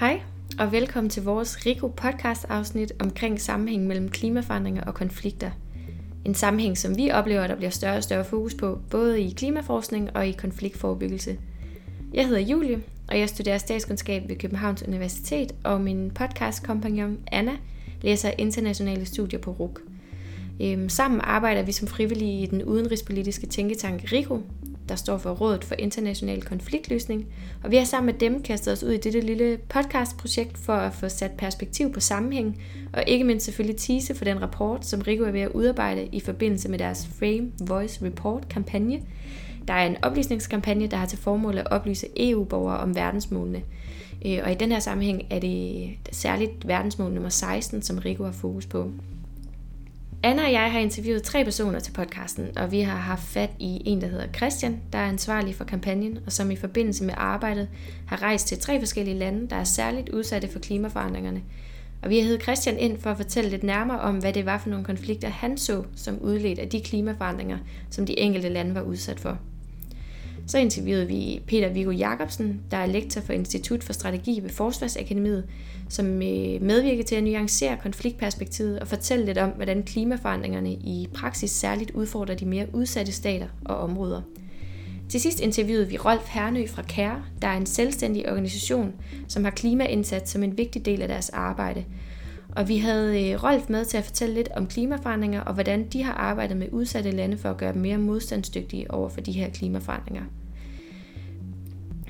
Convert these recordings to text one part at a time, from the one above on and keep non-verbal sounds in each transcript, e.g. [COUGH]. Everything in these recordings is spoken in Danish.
Hej, og velkommen til vores RIKO podcast afsnit omkring sammenhængen mellem klimaforandringer og konflikter. En sammenhæng, som vi oplever, der bliver større og større fokus på, både i klimaforskning og i konfliktforebyggelse. Jeg hedder Julie, og jeg studerer statskundskab ved Københavns Universitet, og min podcastkompagnon Anna læser internationale studier på RUK. Øhm, sammen arbejder vi som frivillige i den udenrigspolitiske tænketank RIKO, der står for Rådet for International Konfliktløsning, og vi har sammen med dem kastet os ud i dette lille podcastprojekt for at få sat perspektiv på sammenhæng, og ikke mindst selvfølgelig tease for den rapport, som Rico er ved at udarbejde i forbindelse med deres Frame Voice Report-kampagne. Der er en oplysningskampagne, der har til formål at oplyse EU-borgere om verdensmålene. Øh, og i den her sammenhæng er det særligt verdensmål nummer 16, som Rico har fokus på. Anna og jeg har interviewet tre personer til podcasten, og vi har haft fat i en, der hedder Christian, der er ansvarlig for kampagnen, og som i forbindelse med arbejdet har rejst til tre forskellige lande, der er særligt udsatte for klimaforandringerne. Og vi har heddet Christian ind for at fortælle lidt nærmere om, hvad det var for nogle konflikter, han så som udledt af de klimaforandringer, som de enkelte lande var udsat for. Så interviewede vi Peter Viggo Jacobsen, der er lektor for Institut for Strategi ved Forsvarsakademiet, som øh, medvirker til at nuancere konfliktperspektivet og fortælle lidt om, hvordan klimaforandringerne i praksis særligt udfordrer de mere udsatte stater og områder. Til sidst interviewede vi Rolf Hernø fra CARE, der er en selvstændig organisation, som har klimaindsats som en vigtig del af deres arbejde. Og vi havde øh, Rolf med til at fortælle lidt om klimaforandringer og hvordan de har arbejdet med udsatte lande for at gøre dem mere modstandsdygtige over for de her klimaforandringer.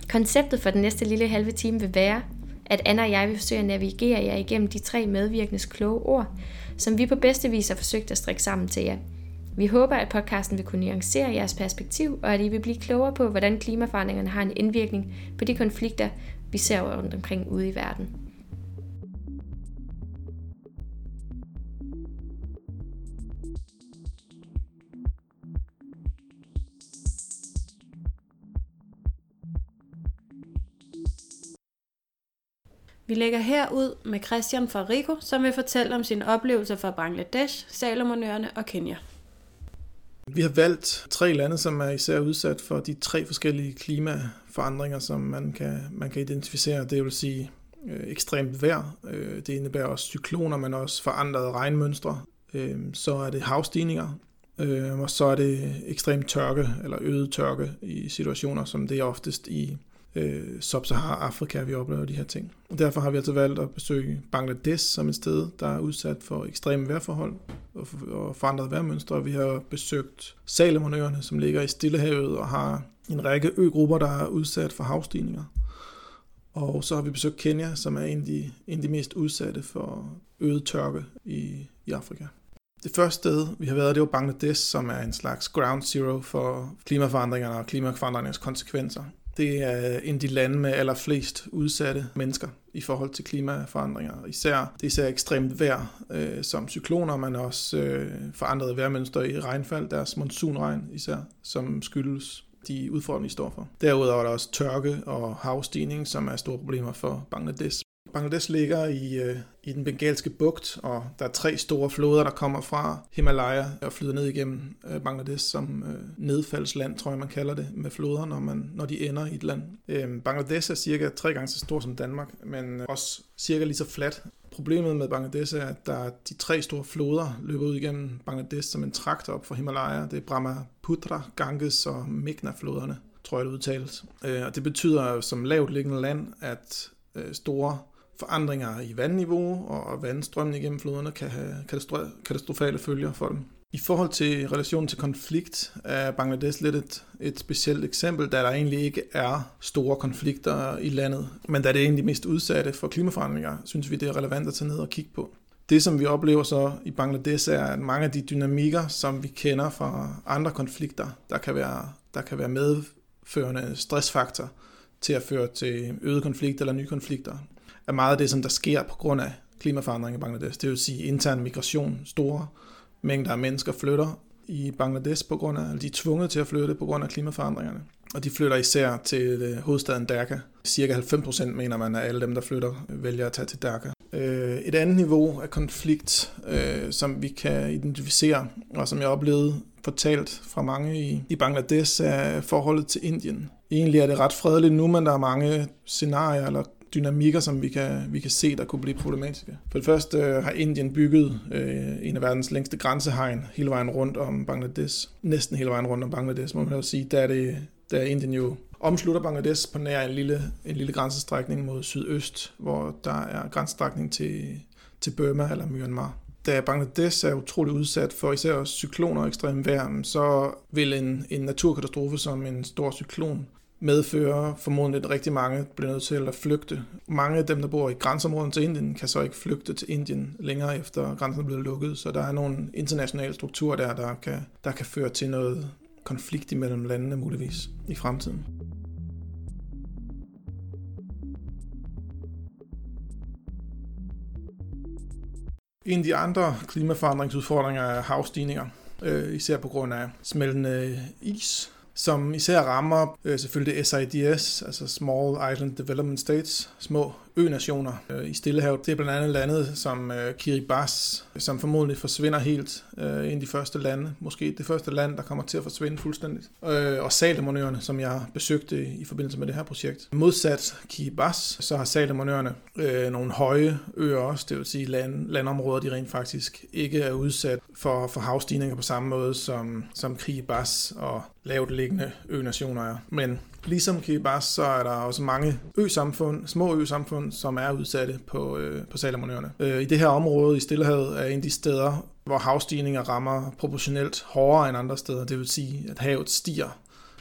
Konceptet for den næste lille halve time vil være, at Anna og jeg vil forsøge at navigere jer igennem de tre medvirkendes kloge ord, som vi på bedste vis har forsøgt at strikke sammen til jer. Vi håber, at podcasten vil kunne nuancere jeres perspektiv, og at I vil blive klogere på, hvordan klimaforandringerne har en indvirkning på de konflikter, vi ser rundt omkring ude i verden. Vi lægger her ud med Christian fra Rico, som vil fortælle om sine oplevelser fra Bangladesh, Salomonøerne og Kenya. Vi har valgt tre lande, som er især udsat for de tre forskellige klimaforandringer, som man kan, man kan identificere. Det vil sige øh, ekstremt vejr. Øh, det indebærer også cykloner, men også forandrede regnmønstre. Øh, så er det havstigninger, øh, og så er det ekstrem tørke eller øget tørke i situationer, som det er oftest i øh, Sub-Sahara-Afrika, vi oplever de her ting. Og derfor har vi altså valgt at besøge Bangladesh som et sted, der er udsat for ekstreme vejrforhold og, og forandrede vejrmønstre. Vi har besøgt Salomonøerne, som ligger i Stillehavet og har en række øgrupper, der er udsat for havstigninger. Og så har vi besøgt Kenya, som er en af de, en af de mest udsatte for øget tørke i, i Afrika. Det første sted, vi har været, det var Bangladesh, som er en slags ground zero for klimaforandringerne og klimaforandringernes konsekvenser. Det er en af de lande med allerflest udsatte mennesker i forhold til klimaforandringer. Især, det er især ekstremt vejr, øh, som cykloner, men også øh, forandrede vejrmønster i regnfald, deres monsunregn især, som skyldes de udfordringer, de står for. Derudover er der også tørke og havstigning, som er store problemer for Bangladesh. Bangladesh ligger i, øh, i den bengalske bugt, og der er tre store floder, der kommer fra Himalaya og flyder ned igennem øh, Bangladesh som øh, nedfaldsland, tror jeg man kalder det, med floder, når, man, når de ender i et land. Øh, Bangladesh er cirka tre gange så stor som Danmark, men øh, også cirka lige så fladt. Problemet med Bangladesh er, at der er de tre store floder løber ud igennem Bangladesh som en trakt op fra Himalaya. Det er Brahmaputra, Ganges og Meghna-floderne, tror jeg det udtales. Øh, og det betyder som lavt liggende land, at øh, store forandringer i vandniveau og vandstrømning gennem floderne kan have katastrofale følger for dem. I forhold til relationen til konflikt er Bangladesh lidt et, et specielt eksempel, da der egentlig ikke er store konflikter i landet. Men da det er egentlig mest udsatte for klimaforandringer, synes vi, det er relevant at tage ned og kigge på. Det, som vi oplever så i Bangladesh, er, at mange af de dynamikker, som vi kender fra andre konflikter, der kan være, der kan være medførende stressfaktor til at føre til øget konflikt eller nye konflikter, er meget af det, som der sker på grund af klimaforandring i Bangladesh. Det vil sige intern migration, store mængder af mennesker flytter i Bangladesh på grund af, de er tvunget til at flytte på grund af klimaforandringerne. Og de flytter især til øh, hovedstaden Dhaka. Cirka 90% mener man, at alle dem, der flytter, øh, vælger at tage til Dhaka. Øh, et andet niveau af konflikt, som vi kan identificere, og som jeg oplevede fortalt fra mange i, i Bangladesh, er forholdet til Indien. Egentlig er det ret fredeligt nu, men der er mange scenarier eller dynamikker, som vi kan, vi kan se, der kunne blive problematiske. For det første øh, har Indien bygget øh, en af verdens længste grænsehegn hele vejen rundt om Bangladesh. Næsten hele vejen rundt om Bangladesh, må man jo sige. Der er, det, der er Indien jo omslutter Bangladesh på nær en lille, en lille grænsestrækning mod sydøst, hvor der er grænsestrækning til, til Burma eller Myanmar da Bangladesh er utrolig udsat for især cykloner og ekstrem vejr, så vil en, en naturkatastrofe som en stor cyklon medfører formodentlig, at rigtig mange bliver nødt til at flygte. Mange af dem, der bor i grænseområden til Indien, kan så ikke flygte til Indien længere efter grænsen er blevet lukket. Så der er nogle internationale strukturer der, der kan, der kan føre til noget konflikt imellem landene muligvis i fremtiden. En af de andre klimaforandringsudfordringer er havstigninger, øh, især på grund af smeltende is, som især rammer øh, selvfølgelig SIDS, altså Small Island Development States, små ø-nationer øh, i Stillehavet. Det er blandt andet landet som øh, Kiribati, som formodentlig forsvinder helt øh, ind i de første lande. Måske det første land, der kommer til at forsvinde fuldstændigt. Øh, og Salomonøerne, som jeg besøgte i forbindelse med det her projekt. Modsat Kiribati, så har Salomonøerne øh, nogle høje øer også, det vil sige land, landområder, de rent faktisk ikke er udsat for, for havstigninger på samme måde som, som Kiribati og lavt liggende ø-nationer er. Men Ligesom Kiribati, så er der også mange ø-samfund, små ø-samfund, som er udsatte på, øh, på Salomonøerne. Øh, I det her område i Stillehavet er en af de steder, hvor havstigninger rammer proportionelt hårdere end andre steder. Det vil sige, at havet stiger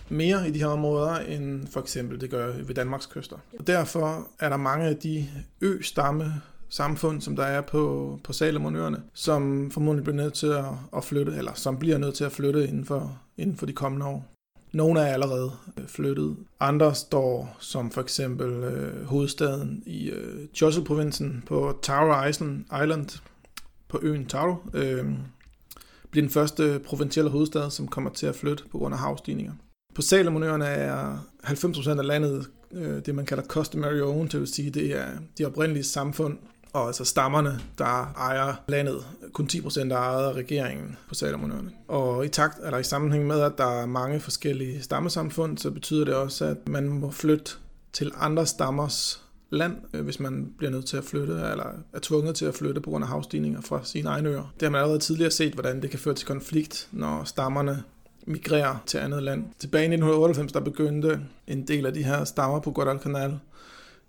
mere i de her områder, end for eksempel det gør ved Danmarks kyster. Og derfor er der mange af de ø-stamme samfund, som der er på, på Salomonøerne, som formodentlig bliver nødt til at, at flytte, eller som bliver nødt til at flytte inden for, inden for de kommende år. Nogle er allerede øh, flyttet. Andre står som for eksempel øh, hovedstaden i øh, Chosul-provinsen på Taro Island, på øen Taro. Øh, bliver den første provincielle hovedstad, som kommer til at flytte på grund af havstigninger. På Salomonøerne er 90% af landet øh, det, man kalder customary owned, det vil sige, det er de oprindelige samfund, og altså stammerne, der ejer landet. Kun 10% er ejet af regeringen på Salomonøerne. Og i takt, eller i sammenhæng med, at der er mange forskellige stammesamfund, så betyder det også, at man må flytte til andre stammers land, øh, hvis man bliver nødt til at flytte, eller er tvunget til at flytte på grund af havstigninger fra sine egne øer. Det har man allerede tidligere set, hvordan det kan føre til konflikt, når stammerne migrerer til andet land. Tilbage i 1998, der begyndte en del af de her stammer på Guadalcanal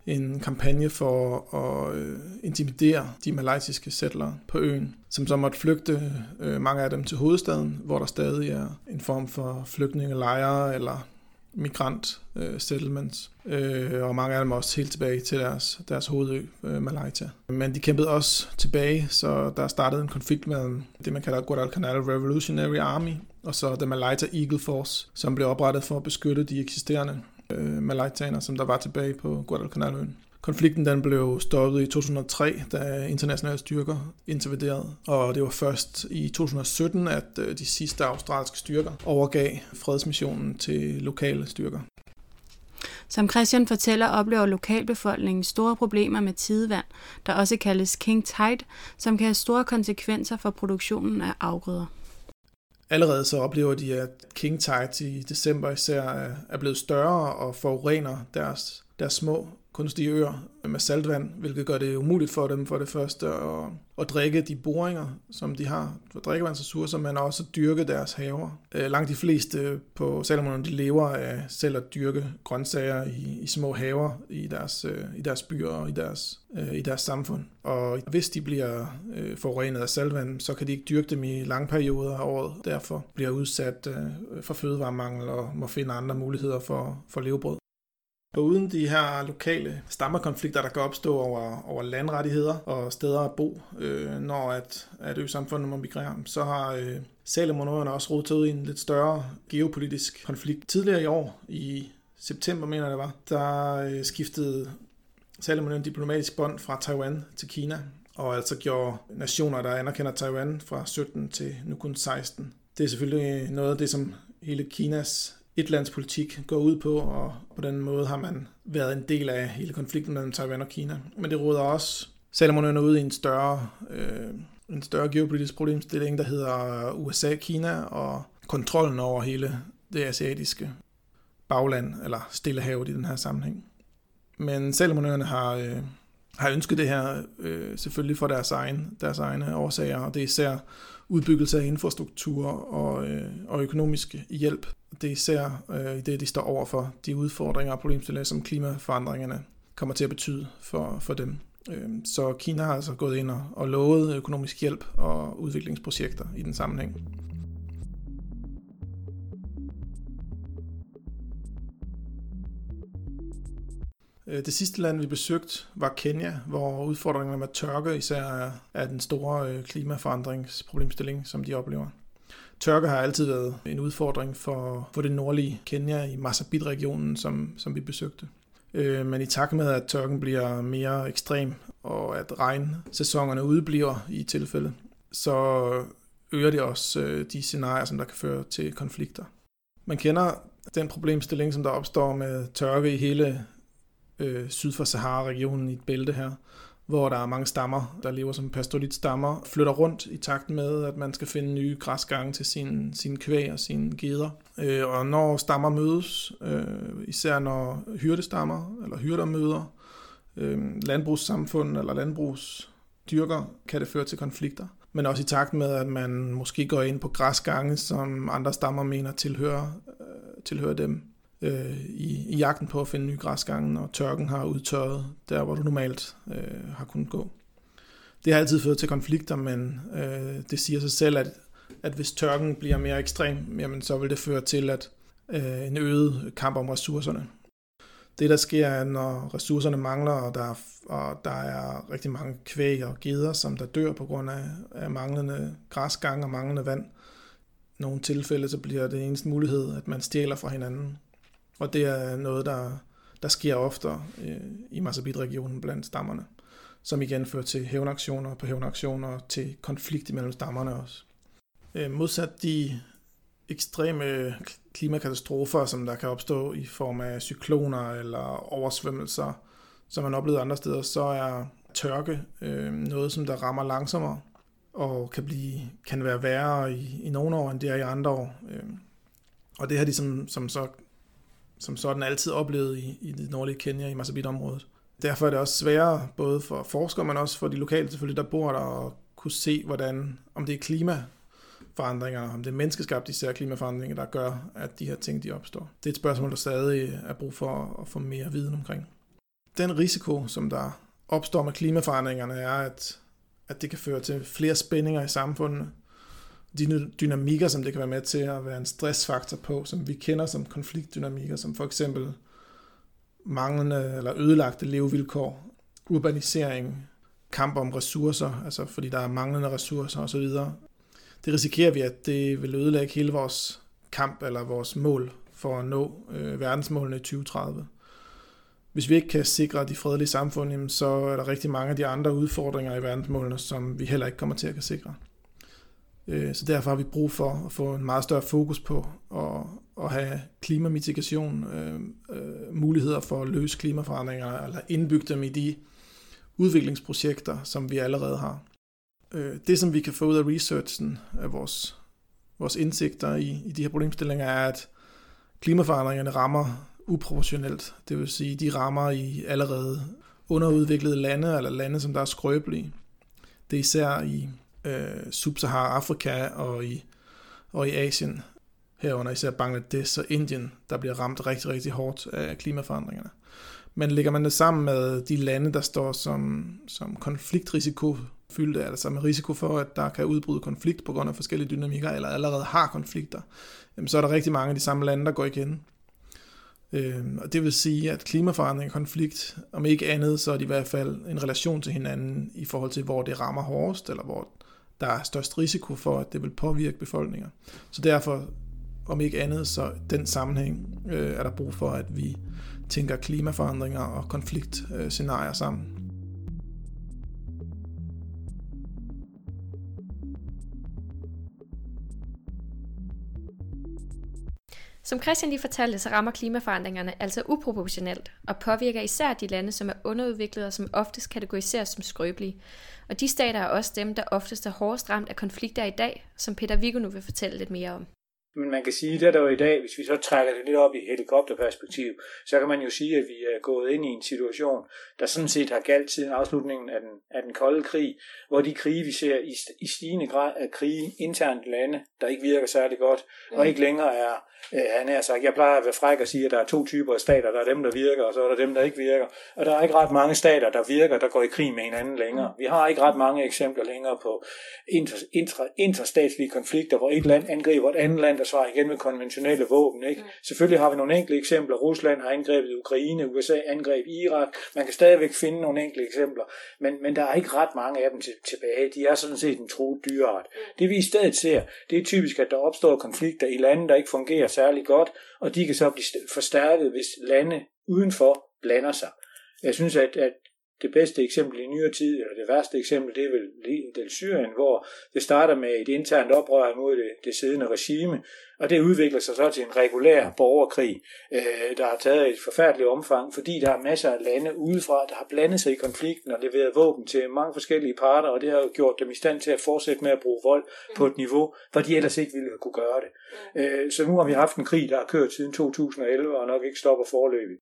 en kampagne for at øh, intimidere de malaysiske settlere på øen, som så måtte flygte øh, mange af dem til hovedstaden, hvor der stadig er en form for flygtningelejre eller migrant øh, settlements, øh, og mange af dem også helt tilbage til deres, deres hovedø, øh, Malaita. Men de kæmpede også tilbage, så der startede en konflikt mellem det, man kalder Guadalcanal Revolutionary Army, og så The Malaita Eagle Force, som blev oprettet for at beskytte de eksisterende øh, malaitaner, som der var tilbage på Guadalcanaløen. Konflikten den blev stoppet i 2003, da internationale styrker intervenerede, og det var først i 2017, at øh, de sidste australske styrker overgav fredsmissionen til lokale styrker. Som Christian fortæller, oplever lokalbefolkningen store problemer med tidevand, der også kaldes king tide, som kan have store konsekvenser for produktionen af afgrøder. Allerede så oplever de, at king tides i december især er blevet større og forurener deres, deres små kunstige øer med saltvand, hvilket gør det umuligt for dem for det første at, at drikke de boringer, som de har for drikkevandsressourcer, men også at dyrke deres haver. Øh, langt de fleste på Salomon, de lever af selv at dyrke grøntsager i, i små haver i deres, øh, i deres byer og i deres, øh, i deres samfund. Og hvis de bliver forurenet af saltvand, så kan de ikke dyrke dem i lange perioder af året. Derfor bliver udsat for fødevaremangel og må finde andre muligheder for, for levebrød. Og uden de her lokale stammerkonflikter, der kan opstå over, over landrettigheder og steder at bo, øh, når at, at ø-samfundet må migrere, så har øh, Salomonøerne også rodet ud i en lidt større geopolitisk konflikt. Tidligere i år, i september mener jeg det var, der øh, skiftede Salomonøerne diplomatisk bånd fra Taiwan til Kina, og altså gjorde nationer, der anerkender Taiwan fra 17 til nu kun 16. Det er selvfølgelig noget af det, som hele Kinas et lands politik går ud på, og på den måde har man været en del af hele konflikten mellem Taiwan og Kina. Men det råder også Salomonøerne ud i en større, øh, en større geopolitisk problemstilling, der hedder USA, Kina og kontrollen over hele det asiatiske bagland, eller Stillehavet i den her sammenhæng. Men Salomonøerne har, øh, har ønsket det her øh, selvfølgelig for deres, egen, deres egne årsager, og det er især udbyggelse af infrastruktur og, øh, og økonomisk hjælp. Det er især øh, det, de står over for de udfordringer og problemstillinger, som klimaforandringerne kommer til at betyde for, for dem. Øh, så Kina har altså gået ind og, og lovet økonomisk hjælp og udviklingsprojekter i den sammenhæng. Øh, det sidste land, vi besøgte, var Kenya, hvor udfordringerne med tørke især er den store øh, klimaforandringsproblemstilling, som de oplever. Tørke har altid været en udfordring for, for det nordlige Kenya i Marsabit-regionen, som, som vi besøgte. Øh, men i takt med, at tørken bliver mere ekstrem, og at regnsæsonerne udbliver i tilfælde, så øger det også øh, de scenarier, som der kan føre til konflikter. Man kender den problemstilling, som der opstår med tørke i hele øh, syd for Sahara-regionen i et bælte her, hvor der er mange stammer, der lever som pastorit-stammer, flytter rundt i takt med, at man skal finde nye græsgange til sine, sin kvæg og sine geder. Øh, og når stammer mødes, øh, især når hyrdestammer eller hyrder møder, øh, landbrugssamfund eller landbrugsdyrker, kan det føre til konflikter. Men også i takt med, at man måske går ind på græsgange, som andre stammer mener tilhører, øh, tilhører dem øh, i, i jagten på at finde nye græsgange, og tørken har udtørret der, hvor du normalt øh, har kunnet gå. Det har altid ført til konflikter, men øh, det siger sig selv, at, at hvis tørken bliver mere ekstrem, jamen, så vil det føre til at øh, en øget kamp om ressourcerne. Det, der sker, er, når ressourcerne mangler, og der, og der er rigtig mange kvæg og geder, som der dør på grund af, af manglende græsgang og manglende vand. I nogle tilfælde så bliver det eneste mulighed, at man stjæler fra hinanden. Og det er noget, der, der sker ofte øh, i Masabit-regionen blandt stammerne, som igen fører til hævnaktioner på hævnaktioner til konflikt imellem stammerne også. Øh, modsat de ekstreme klimakatastrofer, som der kan opstå i form af cykloner eller oversvømmelser, som man oplever andre steder, så er tørke øh, noget, som der rammer langsommere og kan, blive, kan være værre i, i nogle år, end det er i andre år. Øh, og det har de som, som så som sådan altid oplevet i, i det nordlige Kenya, i Masabit-området. Derfor er det også sværere, både for forskere, men også for de lokale selvfølgelig, der bor der, at kunne se, hvordan, om det er klimaforandringer, om det er menneskeskabte især klimaforandringer, der gør, at de her ting de opstår. Det er et spørgsmål, der stadig er brug for at få mere viden omkring. Den risiko, som der opstår med klimaforandringerne, er, at, at det kan føre til flere spændinger i samfundet, de dynamikker, som det kan være med til at være en stressfaktor på, som vi kender som konfliktdynamikker, som for eksempel manglende eller ødelagte levevilkår, urbanisering, kamp om ressourcer, altså fordi der er manglende ressourcer osv. Det risikerer vi, at det vil ødelægge hele vores kamp eller vores mål for at nå øh, verdensmålene i 2030. Hvis vi ikke kan sikre de fredelige samfund, så er der rigtig mange af de andre udfordringer i verdensmålene, som vi heller ikke kommer til at kan sikre. Øh, så derfor har vi brug for at få en meget større fokus på at, at have klimamitigation, øh, øh, muligheder for at løse klimaforandringer, eller indbygge dem i de udviklingsprojekter, som vi allerede har. Øh, det, som vi kan få ud af researchen, af vores, vores indsigter i, i de her problemstillinger, er, at klimaforandringerne rammer uproportionelt. Det vil sige, de rammer i allerede underudviklede lande, eller lande, som der er skrøbelige. Det er især i øh, Sub-Sahara-Afrika og i, og i Asien, herunder især Bangladesh og Indien, der bliver ramt rigtig, rigtig hårdt af klimaforandringerne. Men ligger man det sammen med de lande, der står som, som konfliktrisiko fyldte, altså med risiko for, at der kan udbryde konflikt på grund af forskellige dynamikker, eller allerede har konflikter, jamen så er der rigtig mange af de samme lande, der går igen. Øh, og det vil sige, at klimaforandring og konflikt, om ikke andet, så er de i hvert fald en relation til hinanden i forhold til, hvor det rammer hårdest, eller hvor der er størst risiko for, at det vil påvirke befolkninger. Så derfor, om ikke andet, så den sammenhæng øh, er der brug for, at vi tænker klimaforandringer og konfliktscenarier sammen. Som Christian lige fortalte, så rammer klimaforandringerne altså uproportionelt og påvirker især de lande, som er underudviklede og som oftest kategoriseres som skrøbelige. Og de stater er også dem, der oftest er hårdest ramt af konflikter i dag, som Peter Viggo nu vil fortælle lidt mere om. Men man kan sige, at der jo i dag, hvis vi så trækker det lidt op i helikopterperspektiv, så kan man jo sige, at vi er gået ind i en situation, der sådan set har galt siden afslutningen af den, af den kolde krig, hvor de krige, vi ser i, i stigende grad af krige internt lande, der ikke virker særlig godt, mm. og ikke længere er Øh, han er sagt, jeg plejer at være fræk og sige, at der er to typer af stater. Der er dem, der virker, og så er der dem, der ikke virker. Og der er ikke ret mange stater, der virker, der går i krig med hinanden længere. Vi har ikke ret mange eksempler længere på inter, inter, interstatslige konflikter, hvor et land angriber et andet land, svarer igen med konventionelle våben. Ikke? Mm. Selvfølgelig har vi nogle enkelte eksempler. Rusland har angrebet Ukraine, USA angreb Irak. Man kan stadigvæk finde nogle enkelte eksempler, men, men der er ikke ret mange af dem tilbage. De er sådan set en truet dyreart. Mm. Det vi i stedet ser, det er typisk, at der opstår konflikter i lande, der ikke fungerer særlig godt, og de kan så blive forstærket, hvis lande udenfor blander sig. Jeg synes, at, at det bedste eksempel i nyere tid, eller det værste eksempel, det er vel del Syrien, hvor det starter med et internt oprør imod det, det siddende regime, og det udvikler sig så til en regulær borgerkrig, øh, der har taget et forfærdeligt omfang, fordi der er masser af lande udefra, der har blandet sig i konflikten og leveret våben til mange forskellige parter, og det har gjort dem i stand til at fortsætte med at bruge vold på et niveau, hvor de ellers ikke ville kunne gøre det. Øh, så nu har vi haft en krig, der har kørt siden 2011 og nok ikke stopper forløbig.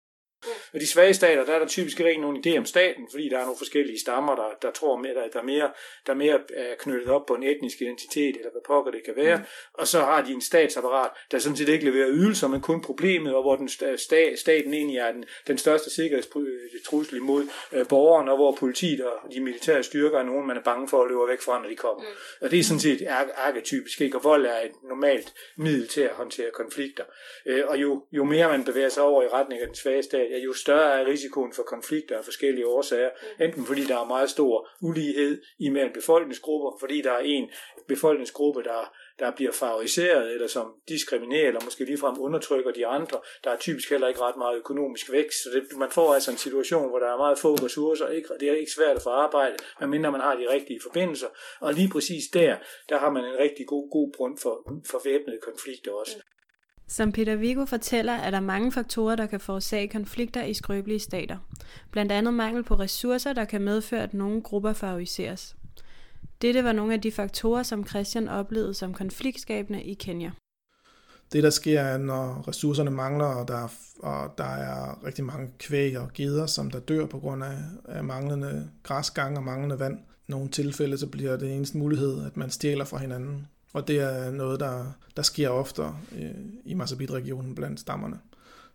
Og de svage stater, der er der typisk ikke nogen idé om staten, fordi der er nogle forskellige stammer, der, der tror, mere, der, der, er mere, der er mere er knyttet op på en etnisk identitet, eller hvad pokker det kan være. Mm. Og så har de en statsapparat, der sådan set ikke leverer ydelser, men kun problemet, og hvor den sta, staten egentlig er den, den største sikkerhedstrussel imod øh, borgeren, og hvor politiet og de militære styrker er nogen, man er bange for at løbe væk fra, når de kommer. Mm. Og det er sådan set arketypisk, ikke? Og vold er et normalt middel til at håndtere konflikter. Øh, og jo, jo mere man bevæger sig over i retning af den svage stat, jo større er risikoen for konflikter af forskellige årsager. Mm. Enten fordi der er meget stor ulighed imellem befolkningsgrupper, fordi der er en befolkningsgruppe, der, der bliver favoriseret, eller som diskriminerer, eller måske ligefrem undertrykker de andre. Der er typisk heller ikke ret meget økonomisk vækst, så det, man får altså en situation, hvor der er meget få ressourcer, ikke, det er ikke svært at få arbejde, medmindre man har de rigtige forbindelser. Og lige præcis der, der har man en rigtig god, god grund for, for væbnede konflikter også. Som Peter Vigo fortæller, er der mange faktorer, der kan forårsage konflikter i skrøbelige stater. Blandt andet mangel på ressourcer, der kan medføre, at nogle grupper favoriseres. Dette var nogle af de faktorer, som Christian oplevede som konfliktskabende i Kenya. Det, der sker, er, når ressourcerne mangler, og der, og der er rigtig mange kvæg og geder, som der dør på grund af, af manglende græsgang og manglende vand. I nogle tilfælde så bliver det eneste mulighed, at man stjæler fra hinanden. Og det er noget, der, der sker ofte øh, i Masabit-regionen blandt stammerne,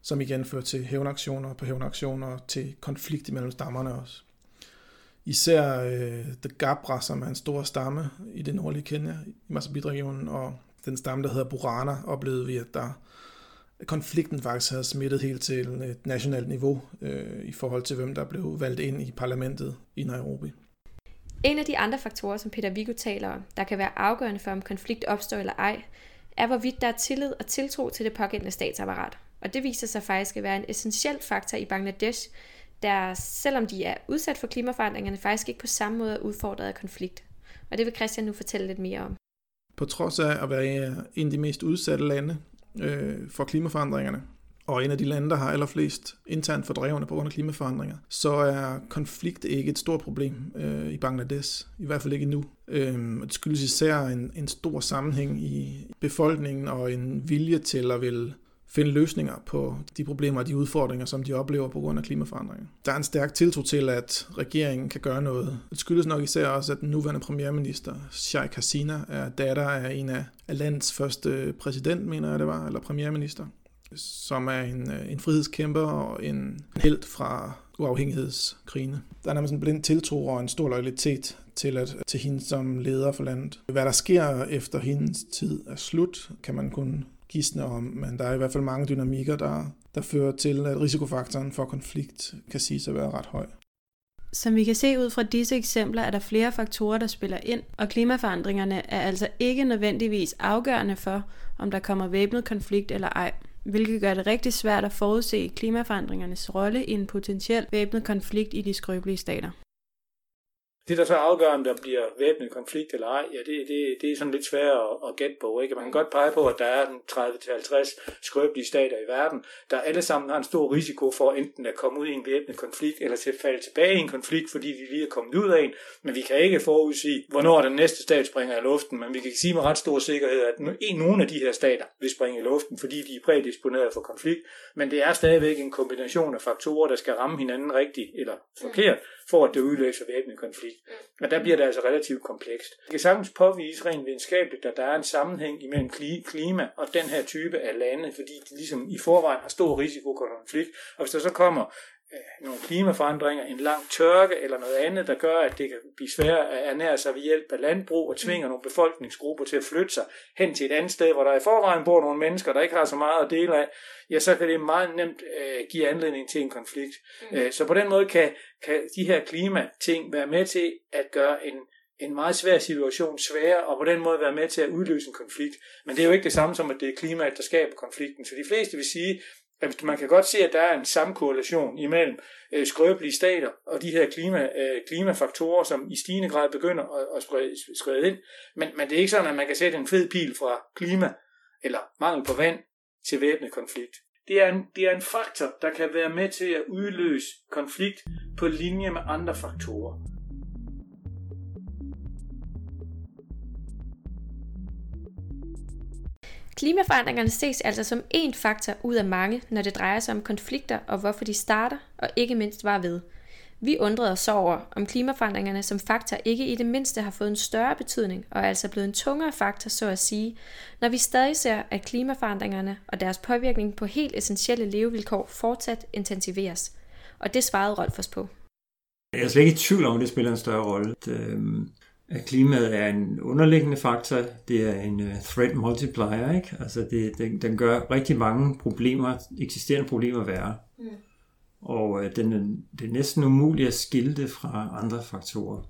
som igen fører til hævnaktioner på hævnaktioner til konflikt imellem stammerne også. Især øh, The Gabra, som er en stor stamme i det nordlige Kenya, i Masabit-regionen, og den stamme, der hedder Burana, oplevede vi, at der konflikten faktisk havde smittet helt til et nationalt niveau øh, i forhold til, hvem der blev valgt ind i parlamentet i Nairobi. En af de andre faktorer, som Peter Vigo taler om, der kan være afgørende for, om konflikt opstår eller ej, er hvorvidt der er tillid og tiltro til det pågældende statsapparat. Og det viser sig faktisk at være en essentiel faktor i Bangladesh, der selvom de er udsat for klimaforandringerne, faktisk ikke på samme måde er udfordret af konflikt. Og det vil Christian nu fortælle lidt mere om. På trods af at være en af de mest udsatte lande øh, for klimaforandringerne, og en af de lande, der har allerflest internt fordrevne på grund af klimaforandringer, så er konflikt ikke et stort problem øh, i Bangladesh, i hvert fald ikke endnu. Øh, det skyldes især en, en stor sammenhæng i befolkningen og en vilje til at vil finde løsninger på de problemer og de udfordringer, som de oplever på grund af klimaforandringer. Der er en stærk tiltro til, at regeringen kan gøre noget. Det skyldes nok især også, at den nuværende premierminister, Sheikh Hasina, er datter af en af landets første præsident, mener jeg det var, eller premierminister som er en, øh, en frihedskæmper og en held fra uafhængighedskrigene. Der er nærmest en blind tiltro og en stor loyalitet til, at, til hende som leder for landet. Hvad der sker efter hendes tid er slut, kan man kun gisne om, men der er i hvert fald mange dynamikker, der, der fører til, at risikofaktoren for konflikt kan siges at være ret høj. Som vi kan se ud fra disse eksempler, er der flere faktorer, der spiller ind, og klimaforandringerne er altså ikke nødvendigvis afgørende for, om der kommer væbnet konflikt eller ej hvilket gør det rigtig svært at forudse klimaforandringernes rolle i en potentiel væbnet konflikt i de skrøbelige stater. Det, der så afgør, om der bliver væbnet konflikt eller ej, ja, det, det, det er sådan lidt svært at, at gætte på. Ikke? Man kan godt pege på, at der er 30-50 skrøbelige stater i verden, der alle sammen har en stor risiko for enten at komme ud i en væbnet konflikt, eller til at falde tilbage i en konflikt, fordi de lige er kommet ud af en. Men vi kan ikke forudsige, hvornår den næste stat springer i luften, men vi kan sige med ret stor sikkerhed, at en, nogle af de her stater vil springe i luften, fordi de er prædisponeret for konflikt. Men det er stadigvæk en kombination af faktorer, der skal ramme hinanden rigtigt eller forkert, for at det udløser væbnet konflikt. Men der bliver det altså relativt komplekst. Det kan sagtens påvise rent videnskabeligt, at der er en sammenhæng imellem klima og den her type af lande, fordi de ligesom i forvejen har stor risiko for konflikt. Og hvis der så kommer nogle klimaforandringer, en lang tørke eller noget andet, der gør, at det kan blive svært at ernære sig ved hjælp af landbrug og tvinger nogle befolkningsgrupper til at flytte sig hen til et andet sted, hvor der i forvejen bor nogle mennesker, der ikke har så meget at dele af, ja, så kan det meget nemt øh, give anledning til en konflikt. Mm. Øh, så på den måde kan, kan de her klimating være med til at gøre en, en meget svær situation sværere, og på den måde være med til at udløse en konflikt. Men det er jo ikke det samme som, at det er klimaet, der skaber konflikten. Så de fleste vil sige, at man kan godt se, at der er en samkorrelation imellem øh, skrøbelige stater og de her klima, øh, klimafaktorer, som i stigende grad begynder at, at sprede, sprede ind. Men, men det er ikke sådan, at man kan sætte en fed pil fra klima eller mangel på vand til væbnet konflikt. Det er, en, det er en faktor, der kan være med til at udløse konflikt på linje med andre faktorer. Klimaforandringerne ses altså som én faktor ud af mange, når det drejer sig om konflikter og hvorfor de starter, og ikke mindst var ved. Vi undrede os over, om klimaforandringerne som faktor ikke i det mindste har fået en større betydning, og er altså blevet en tungere faktor, så at sige, når vi stadig ser, at klimaforandringerne og deres påvirkning på helt essentielle levevilkår fortsat intensiveres. Og det svarede Rolf os på. Jeg er slet ikke i tvivl om, at det spiller en større rolle. Øhm, at klimaet er en underliggende faktor, det er en uh, threat multiplier, ikke? Altså det, den, den gør rigtig mange problemer, eksisterende problemer værre. Mm. Og uh, den, det er næsten umuligt at skille det fra andre faktorer.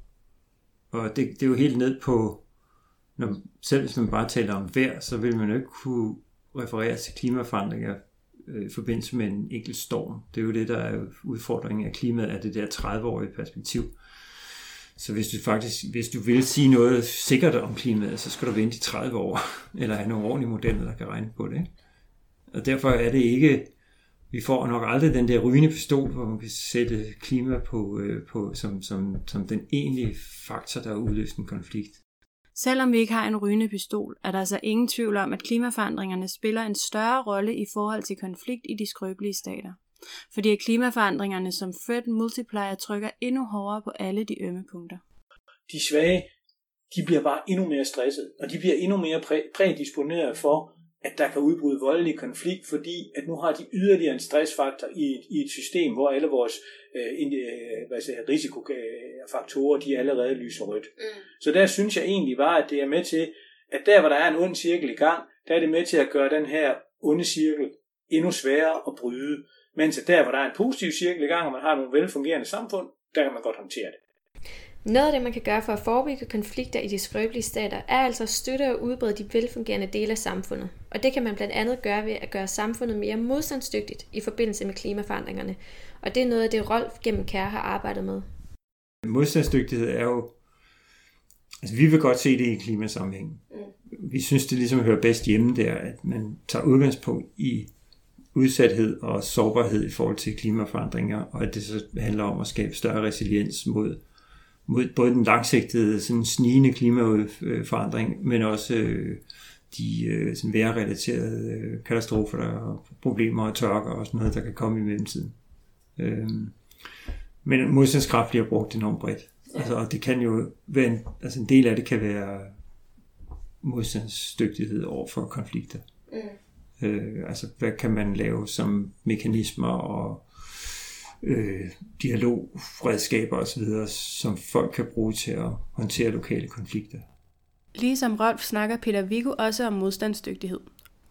Og det, det er jo helt ned på, når, selv hvis man bare taler om vejr, så vil man jo ikke kunne referere til klimaforandringer øh, i forbindelse med en enkelt storm. Det er jo det, der er udfordringen af klimaet, af det der 30-årige perspektiv. Så hvis du faktisk, hvis du vil sige noget sikkert om klimaet, så skal du vente i 30 år, [LAUGHS] eller have nogle ordentlige modeller, der kan regne på det. Ikke? Og derfor er det ikke, vi får nok aldrig den der rygende pistol, hvor man kan sætte klima på, øh, på som, som, som den egentlige faktor, der udløser en konflikt. Selvom vi ikke har en rygende pistol, er der altså ingen tvivl om, at klimaforandringerne spiller en større rolle i forhold til konflikt i de skrøbelige stater fordi klimaforandringerne som Fred Multiplier trykker endnu hårdere på alle de ømme punkter. De svage, de bliver bare endnu mere stresset, og de bliver endnu mere præ- prædisponeret for, at der kan udbryde voldelig konflikt, fordi at nu har de yderligere en stressfaktor i et, i et system, hvor alle vores øh, øh hvad siger, risikofaktorer, de allerede lyser rødt. Mm. Så der synes jeg egentlig bare, at det er med til, at der hvor der er en ond cirkel i gang, der er det med til at gøre den her onde cirkel endnu sværere at bryde. Mens der, hvor der er en positiv cirkel i gang, og man har nogle velfungerende samfund, der kan man godt håndtere det. Noget af det, man kan gøre for at forebygge konflikter i de skrøbelige stater, er altså at støtte og udbrede de velfungerende dele af samfundet. Og det kan man blandt andet gøre ved at gøre samfundet mere modstandsdygtigt i forbindelse med klimaforandringerne. Og det er noget af det, Rolf gennem Kær har arbejdet med. Modstandsdygtighed er jo... Altså, vi vil godt se det i klimasammenhæng. Mm. Vi synes, det ligesom hører bedst hjemme der, at man tager udgangspunkt i udsathed og sårbarhed i forhold til klimaforandringer, og at det så handler om at skabe større resiliens mod, mod både den langsigtede sådan snigende klimaforandring, men også øh, de øh, sådan vejrrelaterede øh, katastrofer og problemer og tørker og sådan noget, der kan komme i mellemtiden. Øh, men modstandskraft bliver brugt enormt bredt. Altså, og det kan jo være en, altså en del af det kan være modstandsdygtighed over for konflikter. Mm. Øh, altså, hvad kan man lave som mekanismer og øh, dialogredskaber osv., som folk kan bruge til at håndtere lokale konflikter. Ligesom Rolf snakker Peter Viggo også om modstandsdygtighed.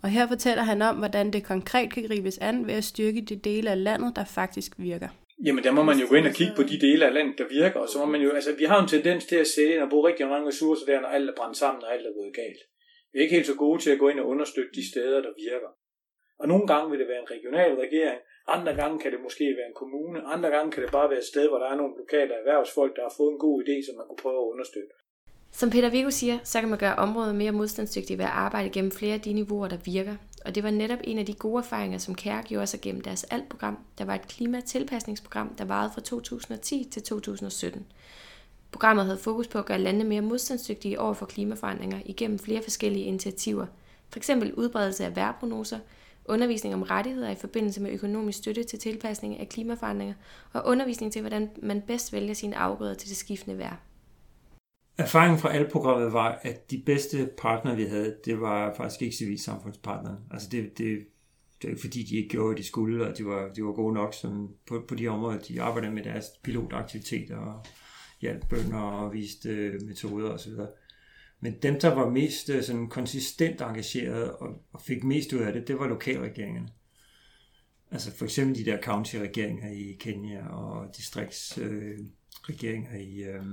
Og her fortæller han om, hvordan det konkret kan gribes an ved at styrke de dele af landet, der faktisk virker. Jamen der må man jo gå ind og kigge på de dele af landet, der virker, og så må man jo, altså vi har en tendens til at sætte ind og bruge rigtig mange ressourcer der, når alt er brændt sammen og alt er gået galt. Vi er ikke helt så gode til at gå ind og understøtte de steder, der virker. Og nogle gange vil det være en regional regering, Andre gange kan det måske være en kommune. Andre gange kan det bare være et sted, hvor der er nogle lokale erhvervsfolk, der har fået en god idé, som man kunne prøve at understøtte. Som Peter Viggo siger, så kan man gøre området mere modstandsdygtigt ved at arbejde gennem flere af de niveauer, der virker. Og det var netop en af de gode erfaringer, som Kære gjorde sig gennem deres alt-program, der var et klimatilpasningsprogram, der varede fra 2010 til 2017. Programmet havde fokus på at gøre landene mere modstandsdygtige over for klimaforandringer igennem flere forskellige initiativer. For eksempel udbredelse af vejrprognoser, undervisning om rettigheder i forbindelse med økonomisk støtte til tilpasning af klimaforandringer og undervisning til, hvordan man bedst vælger sine afgrøder til det skiftende vejr. Erfaringen fra alle programmet var, at de bedste partnere, vi havde, det var faktisk ikke civilsamfundspartnere. Altså det, det, det var ikke fordi, de ikke gjorde, hvad de skulle, og de var, de var gode nok som på, på de områder, de arbejdede med deres pilotaktiviteter og hjalp bønder og viste øh, metoder osv. Men dem, der var mest øh, sådan konsistent engageret og, og fik mest ud af det, det var lokalregeringerne. Altså for eksempel de der county-regeringer i Kenya og distriktsregeringer øh, i, øh,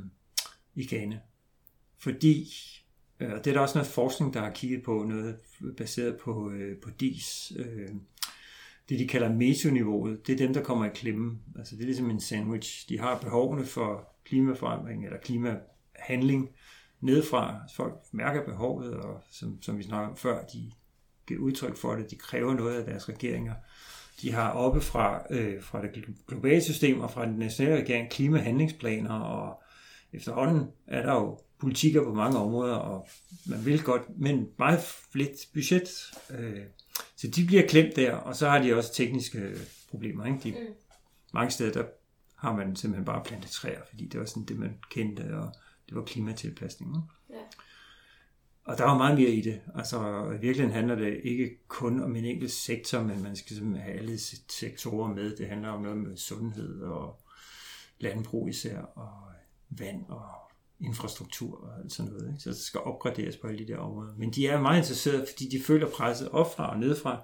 i Ghana. Fordi, øh, og det er der også noget forskning, der har kigget på, noget baseret på, øh, på DIS, øh, det de kalder mesoniveauet, det er dem, der kommer i klemme. Altså det er ligesom en sandwich. De har behovene for klimaforandring eller klimahandling nedefra. Folk mærker behovet, og som, som vi snakkede om før, de giver udtryk for det. De kræver noget af deres regeringer. De har oppe fra, øh, fra det globale system og fra den nationale regering klimahandlingsplaner, og efterhånden er der jo politikker på mange områder, og man vil godt, men meget lidt budget. Øh, så de bliver klemt der, og så har de også tekniske problemer. Ikke? De, mm. Mange steder, der har man simpelthen bare plantet træer, fordi det var sådan det, man kendte, og det var klimatilpasning. Ja. Og der var meget mere i det. Altså, i virkeligheden handler det ikke kun om en enkelt sektor, men man skal have alle sektorer med. Det handler om noget med sundhed og landbrug især, og vand og infrastruktur og alt sådan noget. Ikke? Så det skal opgraderes på alle de der områder. Men de er meget interesserede, fordi de føler presset opfra og nedefra.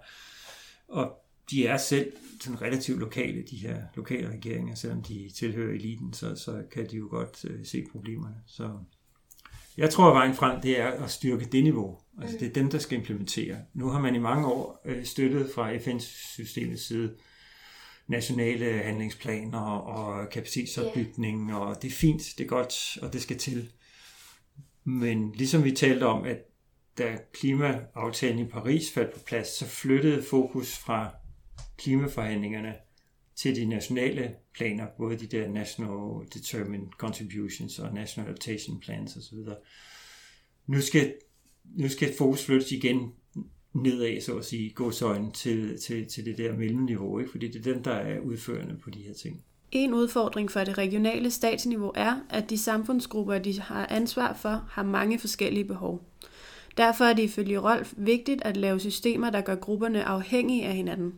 Og de er selv sådan relativt lokale, de her lokale regeringer, selvom de tilhører eliten, så, så kan de jo godt øh, se problemerne. Så jeg tror, at vejen frem, det er at styrke det niveau. Altså det er dem, der skal implementere. Nu har man i mange år øh, støttet fra FN's-systemets side nationale handlingsplaner og kapacitetsopbygning, og det er fint, det er godt, og det skal til. Men ligesom vi talte om, at da klimaaftalen i Paris faldt på plads, så flyttede fokus fra klimaforhandlingerne til de nationale planer, både de der National Determined Contributions og National Adaptation Plans osv. Nu skal, nu skal fokus flyttes igen nedad, så at sige, gåsøjne til, til, til det der mellemniveau, ikke? fordi det er den, der er udførende på de her ting. En udfordring for det regionale statsniveau er, at de samfundsgrupper, de har ansvar for, har mange forskellige behov. Derfor er det ifølge Rolf vigtigt at lave systemer, der gør grupperne afhængige af hinanden.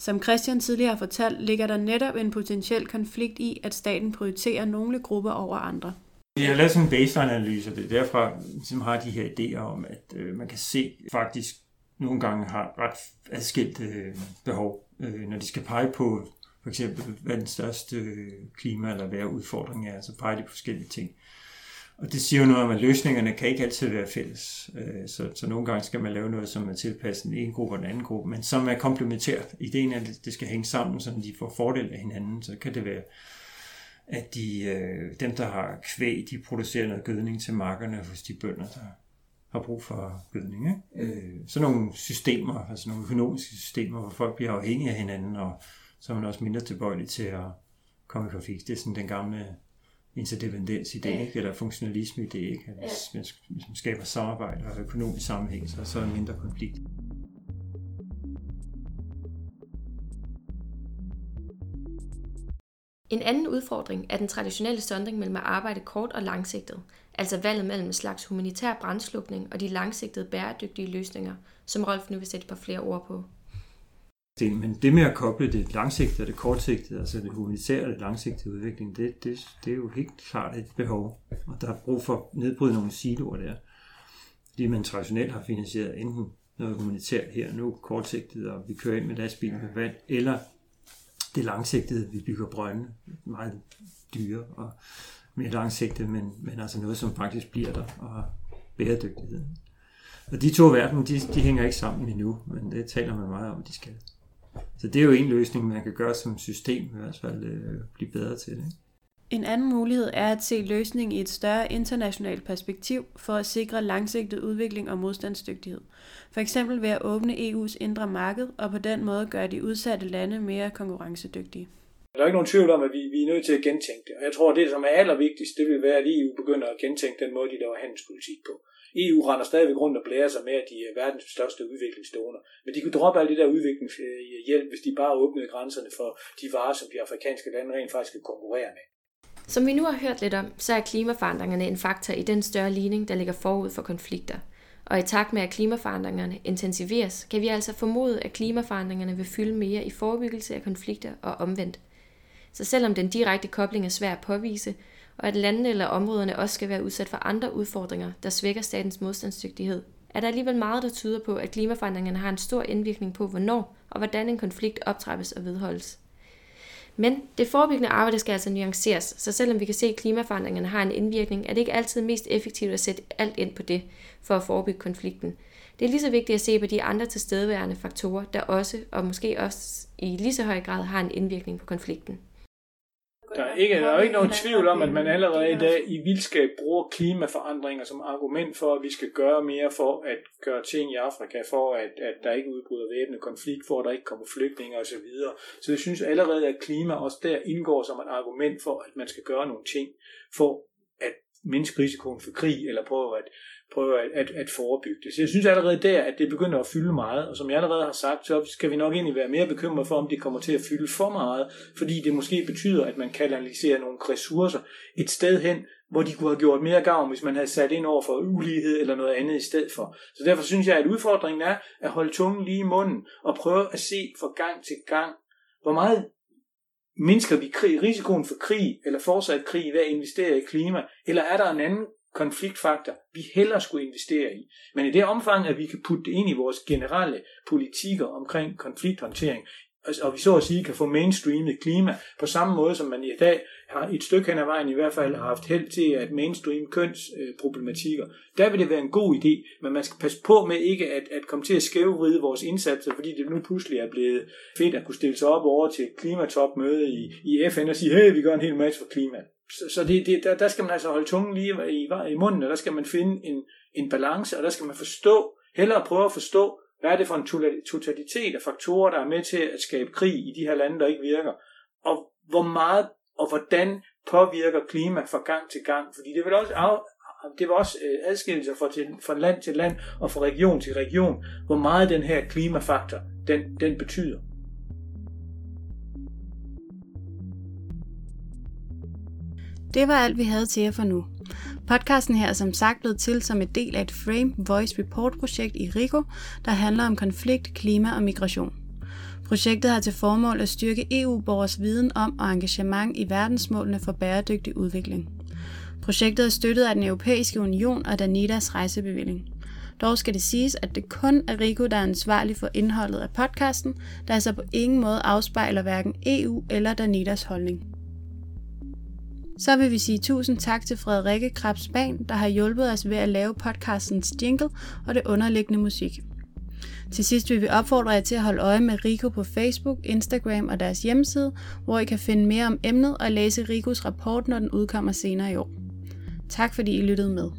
Som Christian tidligere har fortalt, ligger der netop en potentiel konflikt i, at staten prioriterer nogle grupper over andre. Jeg har lavet sådan en baseline-analyse, og det er derfra, som har de her idéer om, at øh, man kan se faktisk nogle gange har ret adskilt øh, behov, øh, når de skal pege på for eksempel, hvad den største øh, klima- eller vejrudfordring er, så peger de på forskellige ting. Og det siger jo noget om, at løsningerne kan ikke altid være fælles. Øh, så, så nogle gange skal man lave noget, som er tilpasset den ene gruppe og den anden gruppe, men som er komplementært. Ideen er, at det skal hænge sammen, så de får fordel af hinanden. Så kan det være, at de, øh, dem, der har kvæg, de producerer noget gødning til markerne hos de bønder, der har brug for gødning. Ikke? Mm. sådan nogle systemer, altså nogle økonomiske systemer, hvor folk bliver afhængige af hinanden, og så er man også mindre tilbøjelig til at komme i konflikt. Det er sådan den gamle interdependens idé, ja. eller funktionalisme idé, ikke? At hvis, ja. hvis man skaber samarbejde og økonomisk sammenhæng, så, så er der mindre konflikt. En anden udfordring er den traditionelle sondring mellem at arbejde kort og langsigtet, altså valget mellem en slags humanitær brændslukning og de langsigtede bæredygtige løsninger, som Rolf nu vil sætte på flere ord på. Det, men det med at koble det langsigtede og det kortsigtede, altså det humanitære og det langsigtede udvikling, det, det, det er jo helt klart et behov. Og der er brug for at nedbryde nogle siloer der. Fordi man traditionelt har finansieret enten noget humanitært her nu, kortsigtet, og vi kører ind med lastbil med vand, eller det langsigtede, vi bygger brønde, meget dyre og mere langsigtet, men, men altså noget, som faktisk bliver der, og bæredygtigheden. Og de to verdener, de, de hænger ikke sammen endnu, men det taler man meget om, de skal. Så det er jo en løsning, man kan gøre som system, i hvert fald øh, blive bedre til det. En anden mulighed er at se løsningen i et større internationalt perspektiv for at sikre langsigtet udvikling og modstandsdygtighed. For eksempel ved at åbne EU's indre marked og på den måde gøre de udsatte lande mere konkurrencedygtige. Der er ikke nogen tvivl om, at vi, vi er nødt til at gentænke det. Og jeg tror, at det, som er allervigtigst, det vil være, at EU begynder at gentænke den måde, de laver handelspolitik på. EU render stadigvæk rundt og blærer sig med, at de er verdens største udviklingsdoner. Men de kunne droppe alt det der udviklingshjælp, hvis de bare åbnede grænserne for de varer, som de afrikanske lande rent faktisk kan konkurrere med. Som vi nu har hørt lidt om, så er klimaforandringerne en faktor i den større ligning, der ligger forud for konflikter. Og i takt med, at klimaforandringerne intensiveres, kan vi altså formode, at klimaforandringerne vil fylde mere i forebyggelse af konflikter og omvendt. Så selvom den direkte kobling er svær at påvise, og at landene eller områderne også skal være udsat for andre udfordringer, der svækker statens modstandsdygtighed, er der alligevel meget, der tyder på, at klimaforandringerne har en stor indvirkning på, hvornår og hvordan en konflikt optrappes og vedholdes. Men det forebyggende arbejde skal altså nuanceres, så selvom vi kan se, at klimaforandringerne har en indvirkning, er det ikke altid mest effektivt at sætte alt ind på det for at forebygge konflikten. Det er lige så vigtigt at se på de andre tilstedeværende faktorer, der også, og måske også i lige så høj grad, har en indvirkning på konflikten. Der er, ikke, der er ikke nogen tvivl om, at man allerede i dag i vildskab bruger klimaforandringer som argument for, at vi skal gøre mere for at gøre ting i Afrika, for at, at der ikke udbryder væbnet konflikt, for at der ikke kommer flygtninge osv. Så jeg synes allerede, at klima også der indgår som et argument for, at man skal gøre nogle ting for at mindske risikoen for krig, eller prøve at prøve at, at, at forebygge det. Så jeg synes allerede der, at det begynder at fylde meget, og som jeg allerede har sagt, så skal vi nok egentlig være mere bekymret for, om det kommer til at fylde for meget, fordi det måske betyder, at man kanaliserer nogle ressourcer et sted hen, hvor de kunne have gjort mere gavn, hvis man havde sat ind over for ulighed eller noget andet i stedet for. Så derfor synes jeg, at udfordringen er at holde tungen lige i munden og prøve at se fra gang til gang, hvor meget mindsker vi krig, risikoen for krig eller fortsat krig ved at investere i klima, eller er der en anden konfliktfaktor, vi hellere skulle investere i. Men i det omfang, at vi kan putte det ind i vores generelle politikker omkring konflikthåndtering, og vi så at sige kan få mainstreamet klima på samme måde, som man i dag har et stykke hen ad vejen i hvert fald har haft held til at mainstream kønsproblematikker. Der vil det være en god idé, men man skal passe på med ikke at, at komme til at skævvride vores indsatser, fordi det nu pludselig er blevet fedt at kunne stille sig op over til et klimatopmøde i, i FN og sige, hey, vi gør en hel masse for klimaet. Så, så det, det, der, der skal man altså holde tungen lige i, i munden, og der skal man finde en, en balance, og der skal man forstå, hellere prøve at forstå, hvad er det for en totalitet af faktorer, der er med til at skabe krig i de her lande, der ikke virker, og hvor meget og hvordan påvirker klima fra gang til gang, fordi det vil også af, det var også øh, adskillelser fra, til, fra land til land og fra region til region, hvor meget den her klimafaktor, den, den betyder. Det var alt, vi havde til jer for nu. Podcasten her er som sagt blevet til som et del af et Frame Voice Report-projekt i RIGO, der handler om konflikt, klima og migration. Projektet har til formål at styrke EU-borgers viden om og engagement i verdensmålene for bæredygtig udvikling. Projektet er støttet af den Europæiske Union og Danidas rejsebevilling. Dog skal det siges, at det kun er Rico, der er ansvarlig for indholdet af podcasten, der altså på ingen måde afspejler hverken EU eller Danidas holdning. Så vil vi sige tusind tak til Frederikke Krabsban, der har hjulpet os ved at lave podcastens jingle og det underliggende musik. Til sidst vil vi opfordre jer til at holde øje med Rico på Facebook, Instagram og deres hjemmeside, hvor I kan finde mere om emnet og læse Ricos rapport, når den udkommer senere i år. Tak fordi I lyttede med.